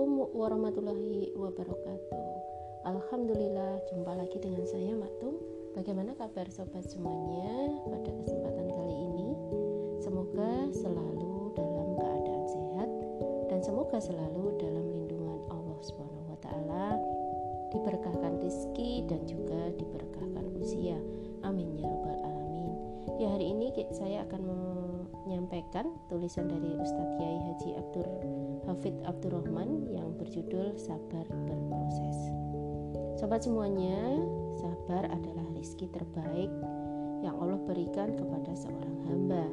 Assalamualaikum warahmatullahi wabarakatuh. Alhamdulillah jumpa lagi dengan saya Maktum Bagaimana kabar sobat semuanya pada kesempatan kali ini? Semoga selalu dalam keadaan sehat Dan semoga selalu dalam lindungan Allah Subhanahu Wa Taala. Diberkahkan rizki dan juga diberkahkan usia. Amin ya rabbal alamin. Ya hari ini saya akan menyampaikan tulisan dari Ustadz Kiai Haji Abdur Hafid Abdurrahman yang berjudul Sabar Berproses. Sobat semuanya, sabar adalah rizki terbaik yang Allah berikan kepada seorang hamba.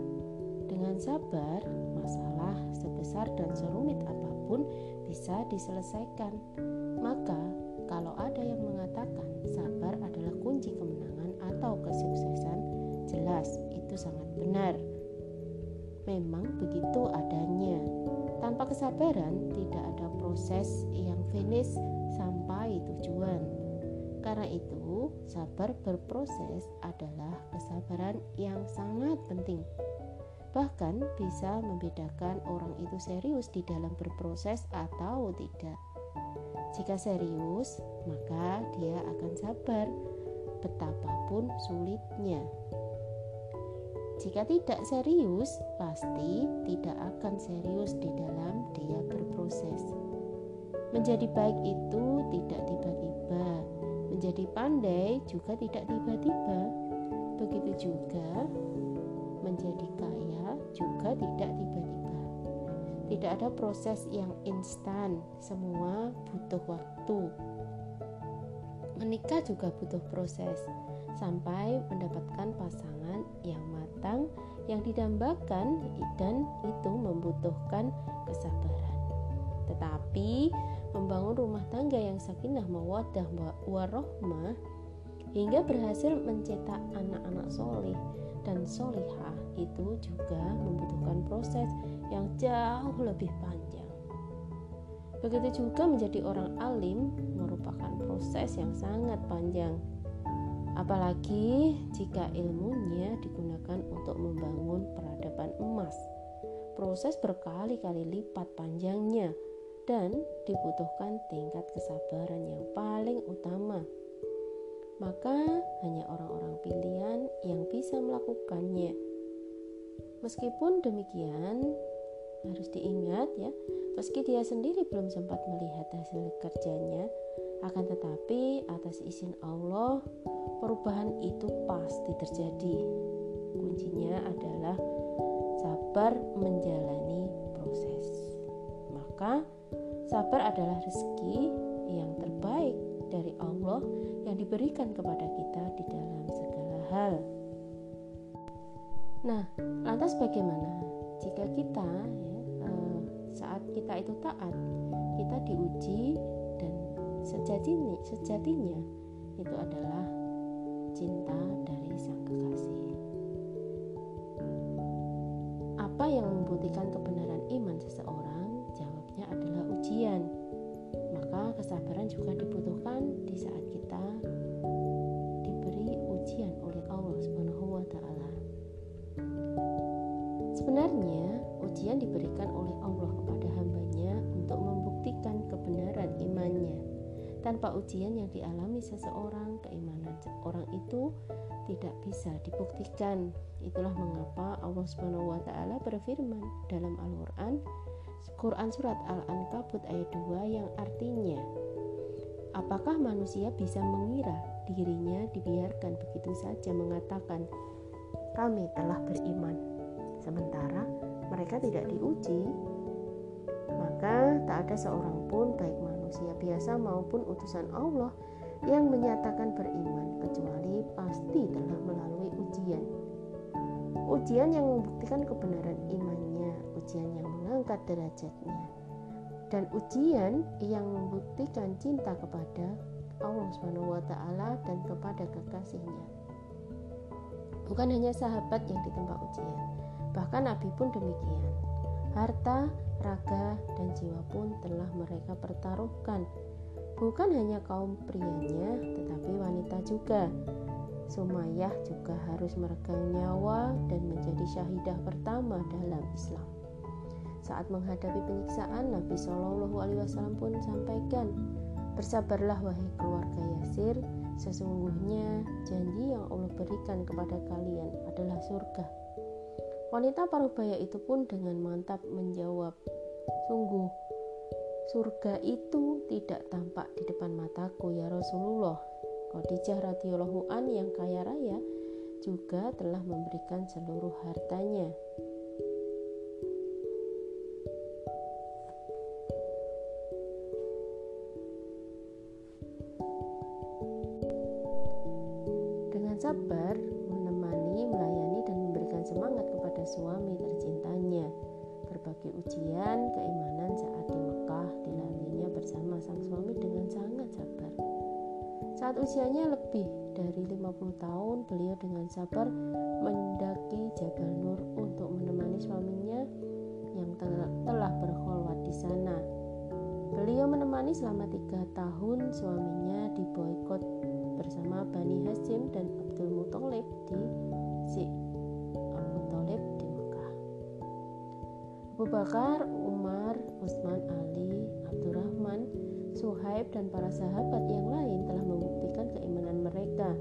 Dengan sabar, masalah sebesar dan serumit apa pun bisa diselesaikan. Maka, kalau ada yang mengatakan sabar adalah kunci kemenangan atau kesuksesan, jelas itu sangat benar. Memang begitu adanya tanpa kesabaran tidak ada proses yang finish sampai tujuan. Karena itu, sabar berproses adalah kesabaran yang sangat penting. Bahkan bisa membedakan orang itu serius di dalam berproses atau tidak. Jika serius, maka dia akan sabar betapapun sulitnya. Jika tidak serius, pasti tidak akan serius di dalam dia berproses. Menjadi baik itu tidak tiba-tiba, menjadi pandai juga tidak tiba-tiba. Begitu juga menjadi kaya juga tidak tiba-tiba. Tidak ada proses yang instan, semua butuh waktu. Menikah juga butuh proses sampai mendapatkan pasangan yang yang didambakan dan itu membutuhkan kesabaran. Tetapi membangun rumah tangga yang sakinah mawadah warohmah hingga berhasil mencetak anak-anak soleh dan solihah itu juga membutuhkan proses yang jauh lebih panjang. Begitu juga menjadi orang alim merupakan proses yang sangat panjang apalagi jika ilmunya digunakan untuk membangun peradaban emas. Proses berkali-kali lipat panjangnya dan dibutuhkan tingkat kesabaran yang paling utama. Maka hanya orang-orang pilihan yang bisa melakukannya. Meskipun demikian, harus diingat ya, meski dia sendiri belum sempat melihat hasil kerjanya, akan tetapi atas izin Allah perubahan itu pasti terjadi. Kuncinya adalah sabar menjalani proses. Maka sabar adalah rezeki yang terbaik dari Allah yang diberikan kepada kita di dalam segala hal. Nah, lantas bagaimana jika kita ya, eh, saat kita itu taat, kita diuji sejatinya, sejatinya itu adalah cinta dari sang kekasih. Apa yang membuktikan kebenaran iman seseorang? Jawabnya adalah ujian. Maka kesabaran juga dibutuhkan di saat kita diberi ujian oleh Allah Subhanahu wa taala. Sebenarnya, ujian diberikan oleh Allah kepada Tanpa ujian yang dialami seseorang, keimanan orang itu tidak bisa dibuktikan. Itulah mengapa Allah Subhanahu wa taala berfirman dalam Al-Qur'an Quran surat Al-Ankabut ayat 2 yang artinya Apakah manusia bisa mengira dirinya dibiarkan begitu saja mengatakan kami telah beriman sementara mereka tidak diuji maka tak ada seorang pun baik manusia biasa maupun utusan Allah yang menyatakan beriman kecuali pasti telah melalui ujian. Ujian yang membuktikan kebenaran imannya, ujian yang mengangkat derajatnya, dan ujian yang membuktikan cinta kepada Allah Subhanahu wa taala dan kepada kekasihnya. Bukan hanya sahabat yang ditempa ujian, bahkan Nabi pun demikian. Harta, raga, dan jiwa pun telah mereka pertaruhkan Bukan hanya kaum prianya, tetapi wanita juga. Sumayyah juga harus meregang nyawa dan menjadi syahidah pertama dalam Islam. Saat menghadapi penyiksaan, Nabi Shallallahu Alaihi Wasallam pun sampaikan, bersabarlah wahai keluarga Yasir, sesungguhnya janji yang Allah berikan kepada kalian adalah surga. Wanita parubaya itu pun dengan mantap menjawab, sungguh surga itu tidak tampak di depan mataku ya Rasulullah. Khadijah radhiyallahu an yang kaya raya juga telah memberikan seluruh hartanya Dengan sabar, menemani, melayani, semangat kepada suami tercintanya. Berbagai ujian, keimanan saat di Mekah dilaluinya bersama sang suami dengan sangat sabar. Saat usianya lebih dari 50 tahun, beliau dengan sabar mendaki Jabal Nur untuk menemani suaminya yang telah berkholwat di sana. Beliau menemani selama tiga tahun suaminya di boykot bersama Bani Hashim dan Abdul Muthalib di Abu Bakar, Umar, Utsman, Ali, Abdurrahman, Suhaib dan para sahabat yang lain telah membuktikan keimanan mereka.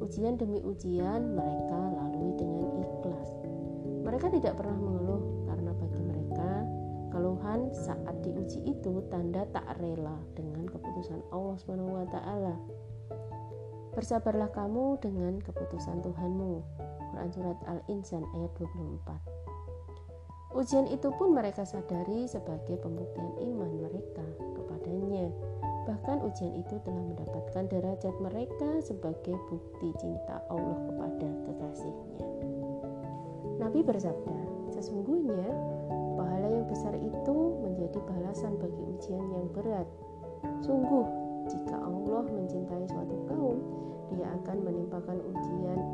Ujian demi ujian mereka lalui dengan ikhlas. Mereka tidak pernah mengeluh karena bagi mereka keluhan saat diuji itu tanda tak rela dengan keputusan Allah taala. Bersabarlah kamu dengan keputusan Tuhanmu. Quran Surat Al-Insan ayat 24 Ujian itu pun mereka sadari sebagai pembuktian iman mereka kepadanya. Bahkan ujian itu telah mendapatkan derajat mereka sebagai bukti cinta Allah kepada kekasihnya. Nabi bersabda, sesungguhnya pahala yang besar itu menjadi balasan bagi ujian yang berat. Sungguh, jika Allah mencintai suatu kaum, dia akan menimpakan ujian.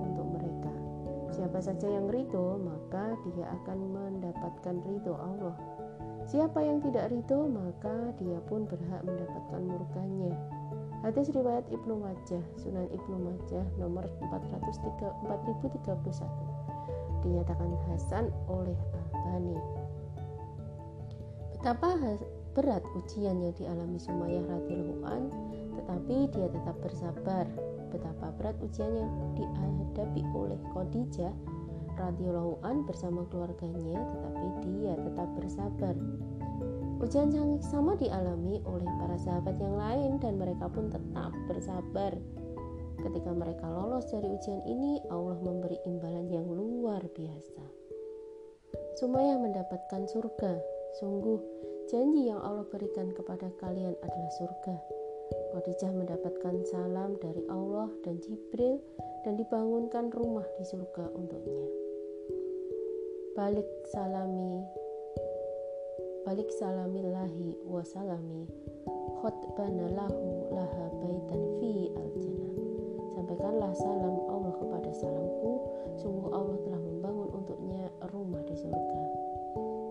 Siapa saja yang ridho, maka dia akan mendapatkan ridho Allah. Siapa yang tidak ridho, maka dia pun berhak mendapatkan murkanya. Hadis riwayat Ibnu Majah, Sunan Ibnu Majah nomor 4031 dinyatakan Hasan oleh Albani. Betapa berat ujian yang dialami Sumayyah radhiyallahu tetapi dia tetap bersabar betapa berat ujian yang dihadapi oleh Khadijah radhiyallahu an bersama keluarganya tetapi dia tetap bersabar. Ujian yang sama dialami oleh para sahabat yang lain dan mereka pun tetap bersabar. Ketika mereka lolos dari ujian ini, Allah memberi imbalan yang luar biasa. Sumayyah mendapatkan surga. Sungguh, janji yang Allah berikan kepada kalian adalah surga. Khadijah mendapatkan salam dari Allah dan Jibril dan dibangunkan rumah di surga untuknya. Balik salami balik salamillahi wa salami khutbana lahu laha baitan fi al jannah sampaikanlah salam Allah kepada salamku sungguh Allah telah membangun untuknya rumah di surga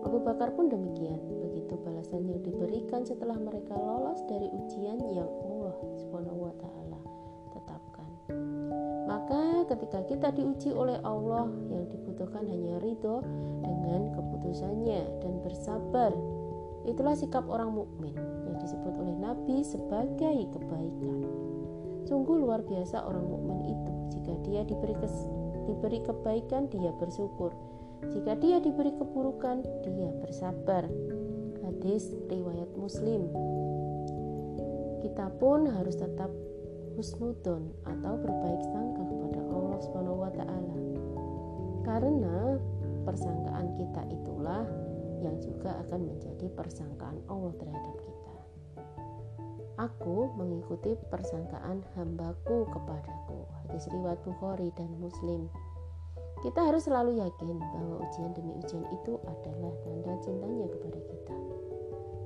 Abu Bakar pun demikian. Balasan yang diberikan setelah mereka lolos dari ujian yang Allah Subhanahu wa taala tetapkan. Maka ketika kita diuji oleh Allah yang dibutuhkan hanya ridho dengan keputusannya dan bersabar. Itulah sikap orang mukmin yang disebut oleh Nabi sebagai kebaikan. Sungguh luar biasa orang mukmin itu. Jika dia diberi kes, diberi kebaikan, dia bersyukur. Jika dia diberi keburukan, dia bersabar. Hadis riwayat Muslim. Kita pun harus tetap husnudon atau berbaik sangka kepada Allah Subhanahu wa taala. Karena persangkaan kita itulah yang juga akan menjadi persangkaan Allah terhadap kita. Aku mengikuti persangkaan hambaku kepadaku. Hadis riwayat Bukhari dan Muslim. Kita harus selalu yakin bahwa ujian demi ujian itu adalah tanda cintanya kepada kita.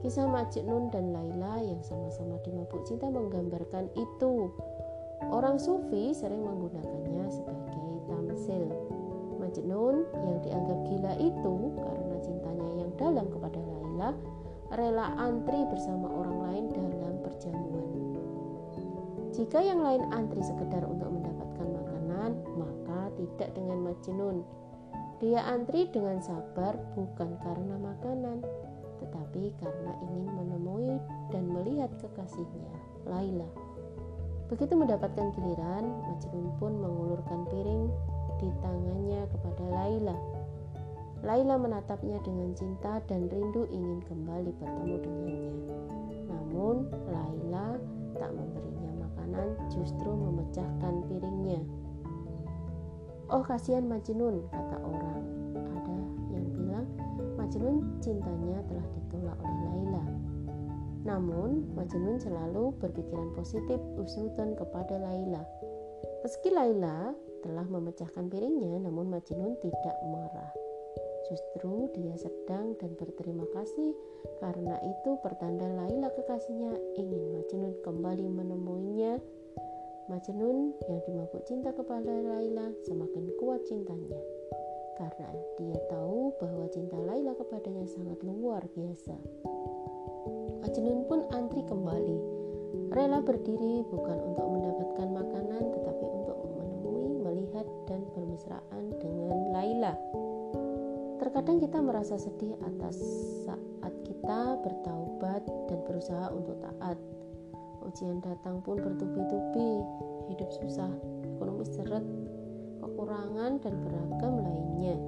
Kisah Majnun dan Laila yang sama-sama dimabuk cinta menggambarkan itu. Orang sufi sering menggunakannya sebagai tamsil. Majnun yang dianggap gila itu karena cintanya yang dalam kepada Laila rela antri bersama orang lain dalam perjamuan. Jika yang lain antri sekedar untuk majnun. Dia antri dengan sabar bukan karena makanan, tetapi karena ingin menemui dan melihat kekasihnya, Laila. Begitu mendapatkan giliran, Majnun pun mengulurkan piring di tangannya kepada Laila. Laila menatapnya dengan cinta dan rindu ingin kembali bertemu dengannya. Namun, Laila tak memberinya makanan, justru memecahkan piringnya. Oh kasihan Majnun, kata orang. Ada yang bilang Majnun cintanya telah ditolak oleh Laila. Namun, Majnun selalu berpikiran positif usnudan kepada Laila. Meski Laila telah memecahkan piringnya, namun Majnun tidak marah. Justru dia sedang dan berterima kasih karena itu pertanda Laila kekasihnya ingin Majnun kembali menemuinya Majnun yang dimabuk cinta kepada Laila semakin kuat cintanya karena dia tahu bahwa cinta Laila kepadanya sangat luar biasa. Majnun pun antri kembali, rela berdiri bukan untuk mendapatkan makanan tetapi untuk menemui, melihat dan bermesraan dengan Laila. Terkadang kita merasa sedih atas saat kita bertaubat dan berusaha untuk taat ujian datang pun bertubi-tubi, hidup susah, ekonomi seret, kekurangan, dan beragam lainnya.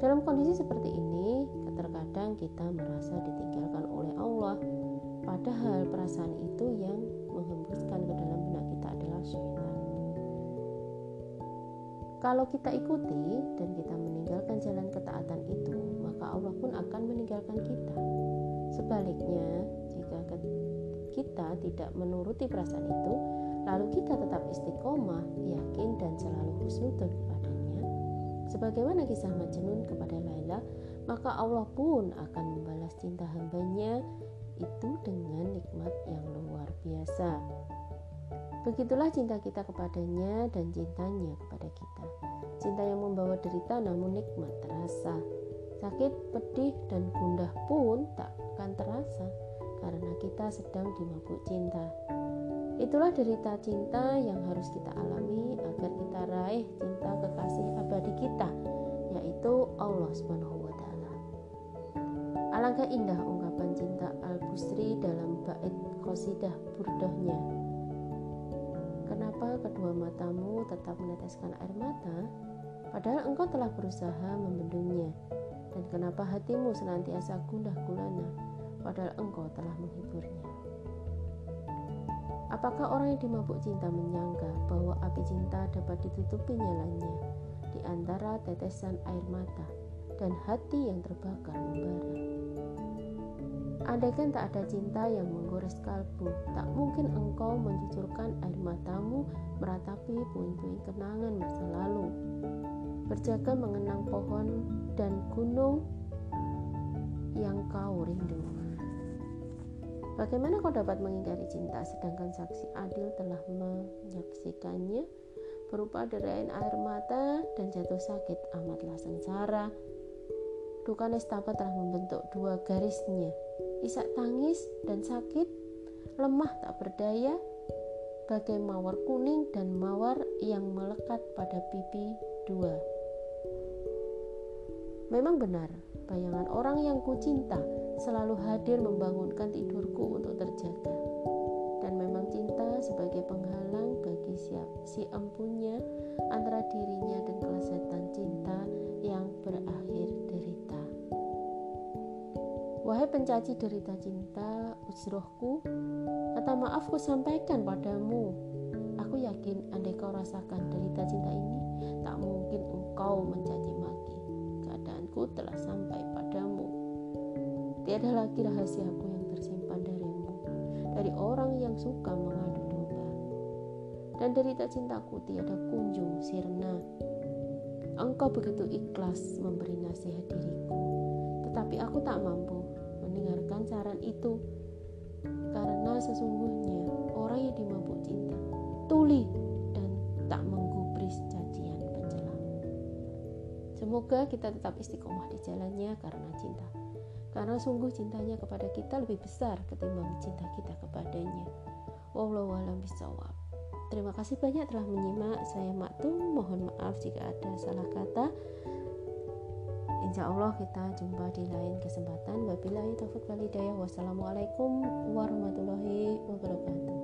Dalam kondisi seperti ini, terkadang kita merasa ditinggalkan oleh Allah, padahal perasaan itu yang menghembuskan ke dalam benak kita adalah syaitan. Kalau kita ikuti dan kita meninggalkan jalan ketaatan itu, maka Allah pun akan meninggalkan kita. Sebaliknya, kita tidak menuruti perasaan itu, lalu kita tetap istiqomah, yakin dan selalu husnudon kepadanya, sebagaimana kisah Majnun kepada Laila, maka Allah pun akan membalas cinta hambanya itu dengan nikmat yang luar biasa. Begitulah cinta kita kepadanya dan cintanya kepada kita. Cinta yang membawa derita namun nikmat terasa. Sakit, pedih, dan gundah pun tak akan terasa karena kita sedang dimabuk cinta. Itulah derita cinta yang harus kita alami agar kita raih cinta kekasih abadi kita, yaitu Allah Subhanahu wa. Alangkah indah ungkapan cinta Al-Busri dalam bait qasidah burdahnya. Kenapa kedua matamu tetap meneteskan air mata, padahal engkau telah berusaha membendungnya? Dan kenapa hatimu senantiasa gundah gulana, padahal engkau telah menghiburnya. Apakah orang yang dimabuk cinta menyangka bahwa api cinta dapat ditutupi nyalanya di antara tetesan air mata dan hati yang terbakar membara? Andaikan tak ada cinta yang menggores kalbu, tak mungkin engkau mencucurkan air matamu meratapi puing-puing kenangan masa lalu. Berjaga mengenang pohon dan gunung yang kau rindu. Bagaimana kau dapat mengingkari cinta sedangkan saksi adil telah menyaksikannya berupa derain air mata dan jatuh sakit amatlah sengsara. Duka nestapa telah membentuk dua garisnya, isak tangis dan sakit, lemah tak berdaya, bagai mawar kuning dan mawar yang melekat pada pipi dua. Memang benar, bayangan orang yang ku cinta selalu hadir membangunkan tidurku untuk terjaga. Dan memang cinta sebagai penghalang bagi siap si empunya antara dirinya dan kelezatan cinta yang berakhir derita. Wahai pencaci derita cinta, usrohku, kata maafku sampaikan padamu. Aku yakin andai kau rasakan derita cinta ini, tak mungkin engkau mencaci maki. Keadaanku telah padamu. Tiada lagi rahasiaku yang tersimpan darimu, dari orang yang suka mengadu domba. Dan derita cintaku tiada kunjung sirna. Engkau begitu ikhlas memberi nasihat diriku, tetapi aku tak mampu mendengarkan saran itu. Karena sesungguhnya orang yang dimabuk cinta, tuli dan tak menggubris cacian pencelam. Semoga kita tetap istiqomah di jalannya karena cinta karena sungguh cintanya kepada kita lebih besar ketimbang cinta kita kepadanya. Wallahu a'lam bishawab. Terima kasih banyak telah menyimak. Saya Maktum. Mohon maaf jika ada salah kata. Insya Allah kita jumpa di lain kesempatan. Wabillahi taufiq walhidayah. Wassalamualaikum warahmatullahi wabarakatuh.